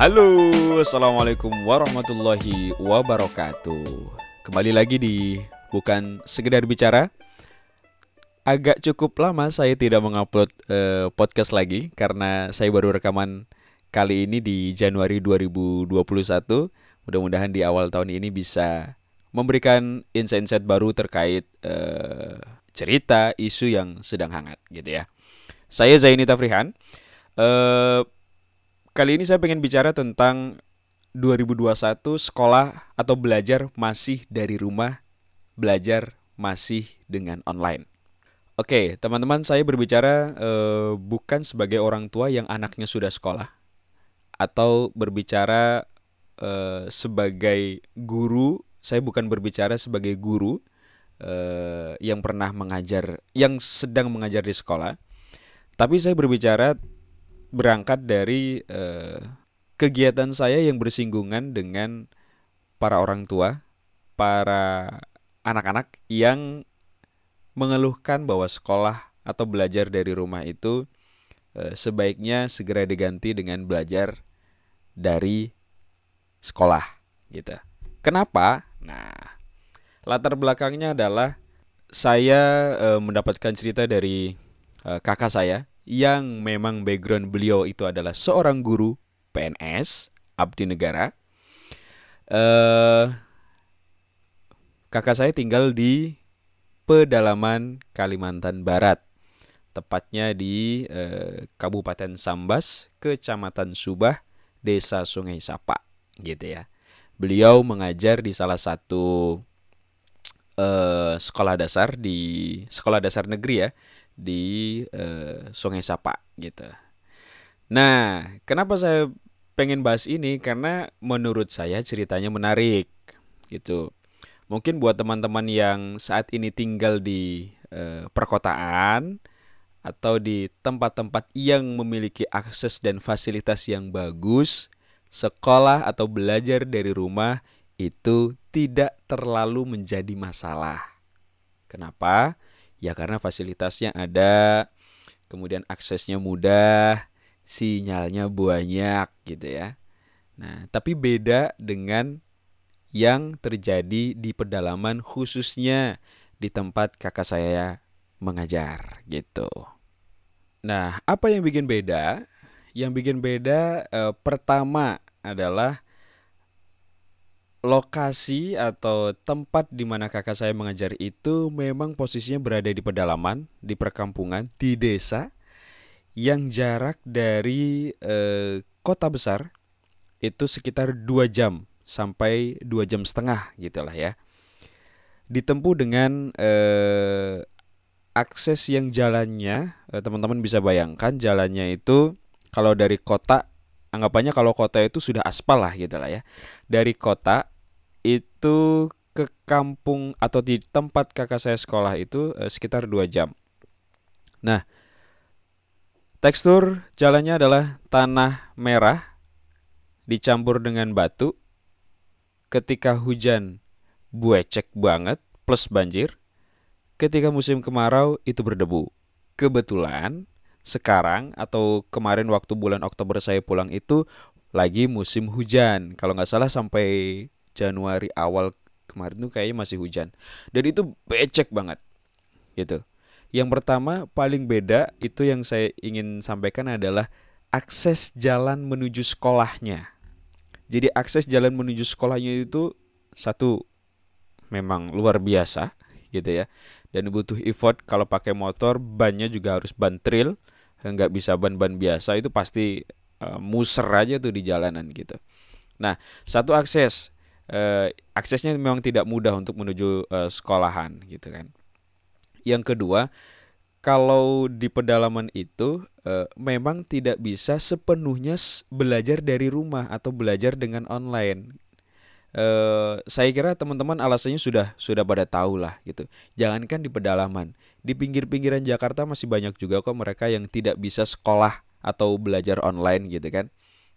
Halo, Assalamualaikum warahmatullahi wabarakatuh. Kembali lagi di Bukan Sekedar Bicara. Agak cukup lama saya tidak mengupload eh, podcast lagi Karena saya baru rekaman kali ini di Januari 2021 Mudah-mudahan di awal tahun ini bisa memberikan insight-insight baru terkait eh, cerita, isu yang sedang hangat gitu ya. Saya Zaini Tafrihan. Eh, Kali ini saya pengen bicara tentang 2021 sekolah atau belajar masih dari rumah, belajar masih dengan online. Oke, teman-teman, saya berbicara eh, bukan sebagai orang tua yang anaknya sudah sekolah, atau berbicara eh, sebagai guru. Saya bukan berbicara sebagai guru eh, yang pernah mengajar, yang sedang mengajar di sekolah, tapi saya berbicara berangkat dari uh, kegiatan saya yang bersinggungan dengan para orang tua, para anak-anak yang mengeluhkan bahwa sekolah atau belajar dari rumah itu uh, sebaiknya segera diganti dengan belajar dari sekolah gitu. Kenapa? Nah, latar belakangnya adalah saya uh, mendapatkan cerita dari uh, kakak saya yang memang background beliau itu adalah seorang guru PNS abdi negara. Uh, kakak saya tinggal di pedalaman Kalimantan Barat, tepatnya di uh, Kabupaten Sambas, Kecamatan Subah, Desa Sungai Sapa, gitu ya. Beliau mengajar di salah satu uh, sekolah dasar di sekolah dasar negeri ya di uh, Sungai Sapa gitu. Nah, kenapa saya pengen bahas ini karena menurut saya ceritanya menarik gitu. Mungkin buat teman-teman yang saat ini tinggal di uh, perkotaan atau di tempat-tempat yang memiliki akses dan fasilitas yang bagus, sekolah atau belajar dari rumah itu tidak terlalu menjadi masalah. Kenapa? Ya karena fasilitasnya ada, kemudian aksesnya mudah, sinyalnya banyak gitu ya. Nah, tapi beda dengan yang terjadi di pedalaman khususnya di tempat kakak saya mengajar gitu. Nah, apa yang bikin beda? Yang bikin beda eh, pertama adalah lokasi atau tempat di mana kakak saya mengajar itu memang posisinya berada di pedalaman, di perkampungan, di desa yang jarak dari eh, kota besar itu sekitar dua jam sampai dua jam setengah gitulah ya. Ditempuh dengan eh, akses yang jalannya eh, teman-teman bisa bayangkan jalannya itu kalau dari kota anggapannya kalau kota itu sudah aspal lah gitu lah ya. Dari kota itu ke kampung atau di tempat kakak saya sekolah itu eh, sekitar dua jam. Nah, tekstur jalannya adalah tanah merah dicampur dengan batu. Ketika hujan buecek banget plus banjir. Ketika musim kemarau itu berdebu. Kebetulan sekarang atau kemarin waktu bulan Oktober saya pulang itu lagi musim hujan. Kalau nggak salah sampai Januari awal kemarin tuh kayaknya masih hujan. Dan itu becek banget gitu. Yang pertama paling beda itu yang saya ingin sampaikan adalah akses jalan menuju sekolahnya. Jadi akses jalan menuju sekolahnya itu satu memang luar biasa gitu ya. Dan butuh effort kalau pakai motor bannya juga harus ban trail nggak bisa ban-ban biasa itu pasti uh, muser aja tuh di jalanan gitu. Nah satu akses uh, aksesnya memang tidak mudah untuk menuju uh, sekolahan gitu kan. Yang kedua, kalau di pedalaman itu uh, memang tidak bisa sepenuhnya belajar dari rumah atau belajar dengan online. Uh, saya kira teman-teman alasannya sudah sudah pada tahu lah gitu. Jangankan di pedalaman, di pinggir-pinggiran Jakarta masih banyak juga kok mereka yang tidak bisa sekolah atau belajar online gitu kan.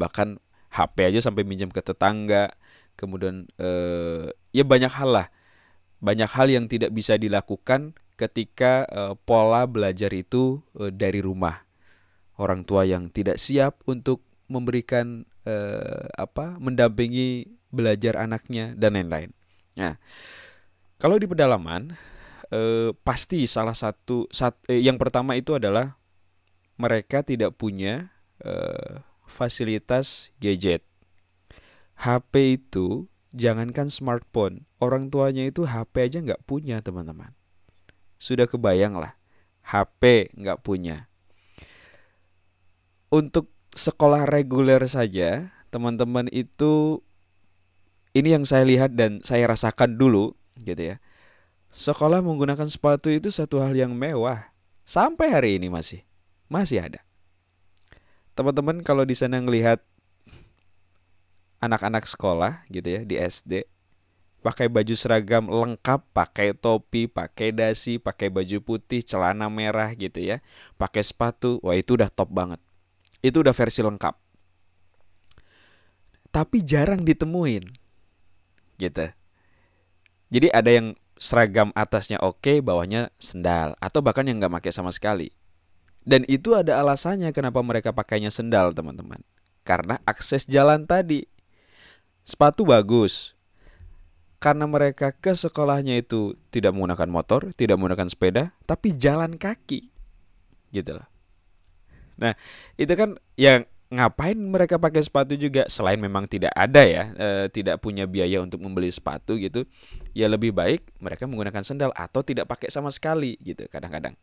Bahkan HP aja sampai minjem ke tetangga, kemudian eh, ya banyak hal lah banyak hal yang tidak bisa dilakukan ketika eh, pola belajar itu eh, dari rumah orang tua yang tidak siap untuk memberikan eh, apa mendampingi belajar anaknya dan lain-lain. Nah, kalau di pedalaman eh, pasti salah satu sat, eh, yang pertama itu adalah mereka tidak punya eh, fasilitas gadget. HP itu jangankan smartphone, orang tuanya itu HP aja nggak punya teman-teman. Sudah kebayang lah, HP nggak punya. Untuk sekolah reguler saja, teman-teman itu ini yang saya lihat dan saya rasakan dulu, gitu ya. Sekolah menggunakan sepatu itu satu hal yang mewah. Sampai hari ini masih masih ada. Teman-teman kalau di sana ngelihat anak-anak sekolah gitu ya di SD pakai baju seragam lengkap, pakai topi, pakai dasi, pakai baju putih, celana merah gitu ya, pakai sepatu, wah itu udah top banget. Itu udah versi lengkap. Tapi jarang ditemuin. Gitu. Jadi ada yang seragam atasnya oke, bawahnya sendal atau bahkan yang nggak pakai sama sekali. Dan itu ada alasannya kenapa mereka pakainya sendal, teman-teman. Karena akses jalan tadi. Sepatu bagus. Karena mereka ke sekolahnya itu tidak menggunakan motor, tidak menggunakan sepeda, tapi jalan kaki. Gitu loh. Nah, itu kan yang ngapain mereka pakai sepatu juga selain memang tidak ada ya, e, tidak punya biaya untuk membeli sepatu gitu. Ya lebih baik mereka menggunakan sendal atau tidak pakai sama sekali gitu kadang-kadang.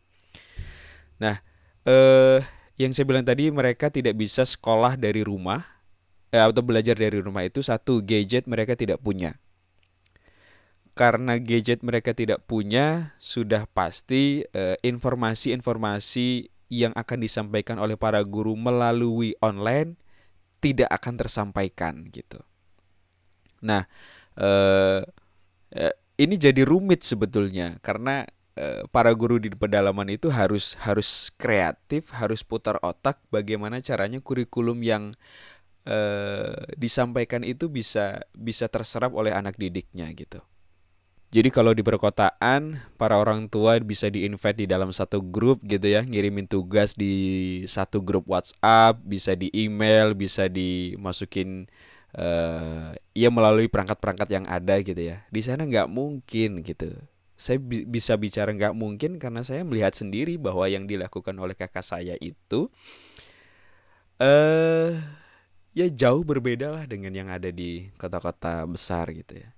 Nah, eh yang saya bilang tadi mereka tidak bisa sekolah dari rumah atau belajar dari rumah itu satu gadget mereka tidak punya. Karena gadget mereka tidak punya, sudah pasti eh, informasi-informasi yang akan disampaikan oleh para guru melalui online tidak akan tersampaikan gitu. Nah, eh, eh, ini jadi rumit sebetulnya karena Eh, para guru di pedalaman itu harus harus kreatif, harus putar otak bagaimana caranya kurikulum yang uh, disampaikan itu bisa bisa terserap oleh anak didiknya gitu. Jadi kalau di perkotaan para orang tua bisa di-invite di dalam satu grup gitu ya, ngirimin tugas di satu grup WhatsApp, bisa di email, bisa dimasukin uh, ya melalui perangkat-perangkat yang ada gitu ya. Di sana nggak mungkin gitu saya bi bisa bicara nggak mungkin karena saya melihat sendiri bahwa yang dilakukan oleh kakak saya itu eh ya jauh berbeda lah dengan yang ada di kota-kota besar gitu ya.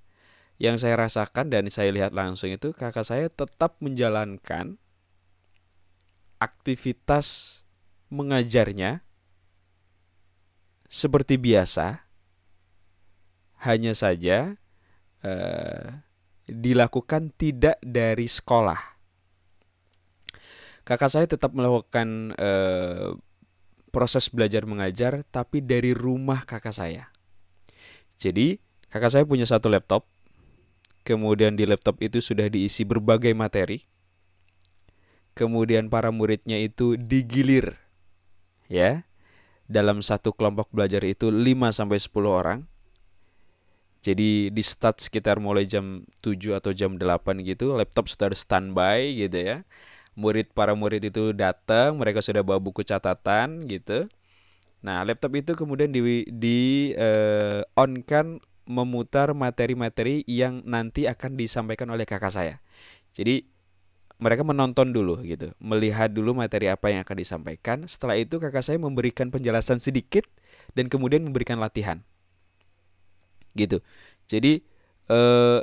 Yang saya rasakan dan saya lihat langsung itu kakak saya tetap menjalankan aktivitas mengajarnya seperti biasa. Hanya saja eh, dilakukan tidak dari sekolah. Kakak saya tetap melakukan eh, proses belajar mengajar, tapi dari rumah kakak saya. Jadi, kakak saya punya satu laptop, kemudian di laptop itu sudah diisi berbagai materi. Kemudian para muridnya itu digilir ya. Dalam satu kelompok belajar itu 5 sampai 10 orang jadi di start sekitar mulai jam 7 atau jam 8 gitu, laptop sudah standby gitu ya. Murid para murid itu datang, mereka sudah bawa buku catatan gitu. Nah, laptop itu kemudian di di uh, on kan memutar materi-materi yang nanti akan disampaikan oleh kakak saya. Jadi mereka menonton dulu gitu, melihat dulu materi apa yang akan disampaikan. Setelah itu kakak saya memberikan penjelasan sedikit dan kemudian memberikan latihan gitu. Jadi eh,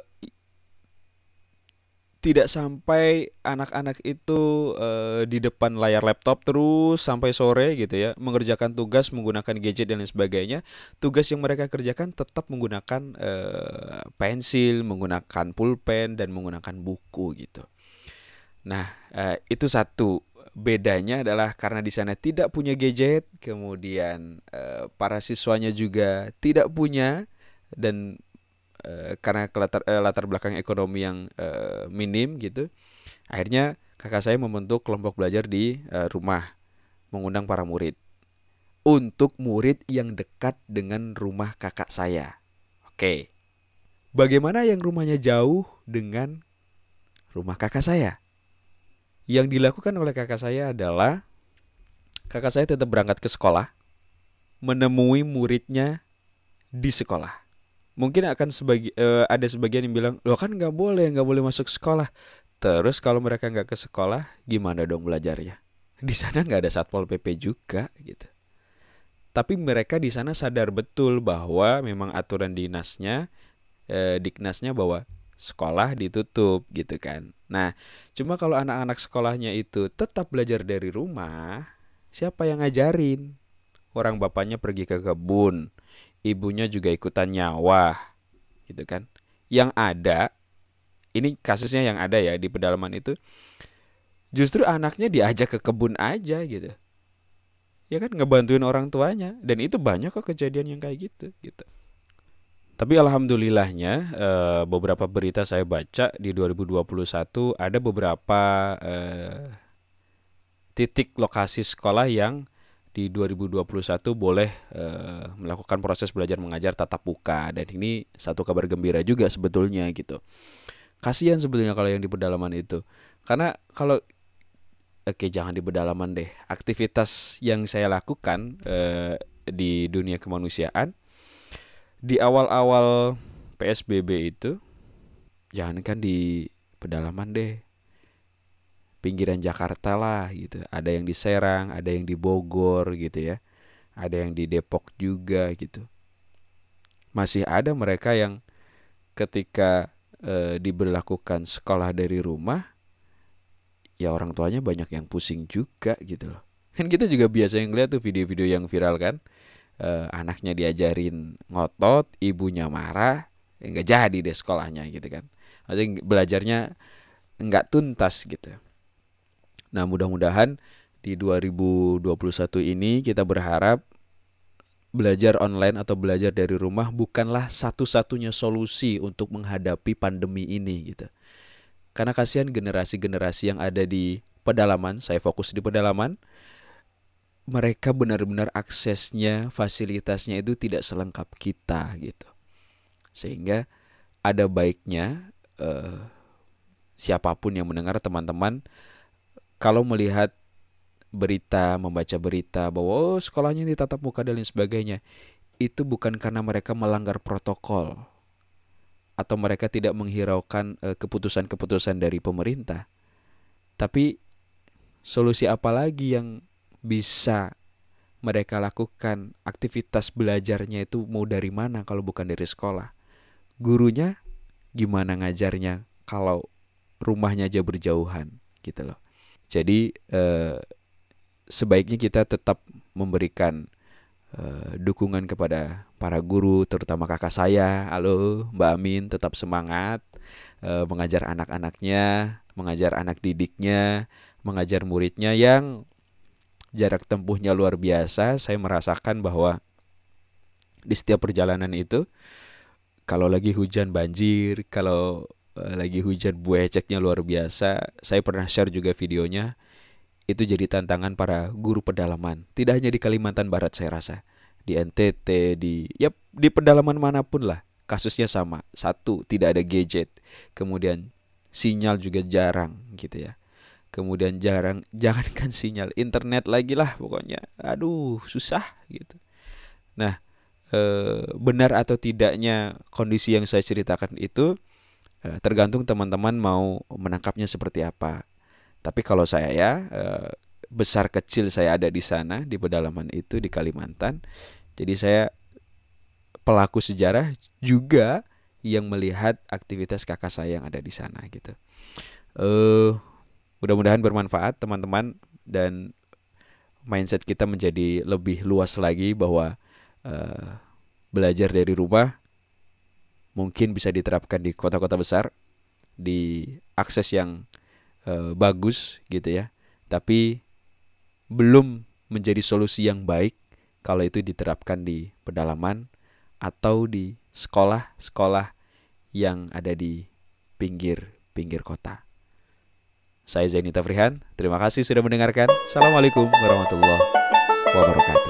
tidak sampai anak-anak itu eh, di depan layar laptop terus sampai sore gitu ya mengerjakan tugas menggunakan gadget dan lain sebagainya tugas yang mereka kerjakan tetap menggunakan eh, pensil menggunakan pulpen dan menggunakan buku gitu. Nah eh, itu satu. Bedanya adalah karena di sana tidak punya gadget kemudian eh, para siswanya juga tidak punya dan e, karena latar, e, latar belakang ekonomi yang e, minim gitu akhirnya kakak saya membentuk kelompok belajar di e, rumah mengundang para murid untuk murid yang dekat dengan rumah kakak saya oke bagaimana yang rumahnya jauh dengan rumah kakak saya yang dilakukan oleh kakak saya adalah kakak saya tetap berangkat ke sekolah menemui muridnya di sekolah. Mungkin akan sebagi uh, ada sebagian yang bilang, lo kan nggak boleh, nggak boleh masuk sekolah. Terus kalau mereka nggak ke sekolah, gimana dong belajarnya? Di sana nggak ada satpol pp juga gitu. Tapi mereka di sana sadar betul bahwa memang aturan dinasnya, eh, diknasnya bahwa sekolah ditutup gitu kan. Nah, cuma kalau anak-anak sekolahnya itu tetap belajar dari rumah, siapa yang ngajarin? Orang bapaknya pergi ke kebun, ibunya juga ikutan nyawa gitu kan. Yang ada ini kasusnya yang ada ya di pedalaman itu justru anaknya diajak ke kebun aja gitu. Ya kan ngebantuin orang tuanya. Dan itu banyak kok kejadian yang kayak gitu gitu. Tapi alhamdulillahnya eh, beberapa berita saya baca di 2021 ada beberapa eh, titik lokasi sekolah yang di 2021 boleh uh, melakukan proses belajar mengajar tatap muka dan ini satu kabar gembira juga sebetulnya gitu. Kasihan sebetulnya kalau yang di pedalaman itu. Karena kalau oke jangan di pedalaman deh. Aktivitas yang saya lakukan uh, di dunia kemanusiaan di awal-awal PSBB itu jangan kan di pedalaman deh pinggiran Jakarta lah gitu. Ada yang di Serang, ada yang di Bogor gitu ya. Ada yang di Depok juga gitu. Masih ada mereka yang ketika e, diberlakukan sekolah dari rumah ya orang tuanya banyak yang pusing juga gitu loh. Kan kita juga biasa yang lihat tuh video-video yang viral kan. E, anaknya diajarin ngotot, ibunya marah, ya nggak jadi deh sekolahnya gitu kan. Maksudnya belajarnya nggak tuntas gitu. Nah, mudah-mudahan di 2021 ini kita berharap belajar online atau belajar dari rumah bukanlah satu-satunya solusi untuk menghadapi pandemi ini gitu. Karena kasihan generasi-generasi yang ada di pedalaman, saya fokus di pedalaman, mereka benar-benar aksesnya, fasilitasnya itu tidak selengkap kita gitu. Sehingga ada baiknya eh, siapa pun yang mendengar teman-teman kalau melihat berita, membaca berita bahwa oh, sekolahnya ditatap muka dan lain sebagainya, itu bukan karena mereka melanggar protokol atau mereka tidak menghiraukan keputusan keputusan-keputusan dari pemerintah. Tapi solusi apa lagi yang bisa mereka lakukan? Aktivitas belajarnya itu mau dari mana kalau bukan dari sekolah? Gurunya gimana ngajarnya kalau rumahnya aja berjauhan gitu loh. Jadi eh, sebaiknya kita tetap memberikan eh, dukungan kepada para guru, terutama kakak saya. Halo Mbak Amin, tetap semangat eh, mengajar anak-anaknya, mengajar anak didiknya, mengajar muridnya yang jarak tempuhnya luar biasa. Saya merasakan bahwa di setiap perjalanan itu kalau lagi hujan banjir, kalau lagi hujan bueceknya luar biasa. Saya pernah share juga videonya. Itu jadi tantangan para guru pedalaman. Tidak hanya di Kalimantan Barat saya rasa. Di NTT, di ya di pedalaman mana pun lah. Kasusnya sama. Satu, tidak ada gadget. Kemudian sinyal juga jarang gitu ya. Kemudian jarang jangankan sinyal, internet lagi lah pokoknya. Aduh, susah gitu. Nah, e, benar atau tidaknya kondisi yang saya ceritakan itu Eh, tergantung teman-teman mau menangkapnya seperti apa. Tapi kalau saya ya eh, besar kecil saya ada di sana di pedalaman itu di Kalimantan. Jadi saya pelaku sejarah juga yang melihat aktivitas kakak saya yang ada di sana gitu. Uh, mudah-mudahan bermanfaat teman-teman dan mindset kita menjadi lebih luas lagi bahwa uh, belajar dari rumah mungkin bisa diterapkan di kota-kota besar di akses yang uh, bagus gitu ya tapi belum menjadi solusi yang baik kalau itu diterapkan di pedalaman atau di sekolah-sekolah yang ada di pinggir-pinggir kota. Saya Zaini Tafrihan, terima kasih sudah mendengarkan. Assalamualaikum warahmatullahi wabarakatuh.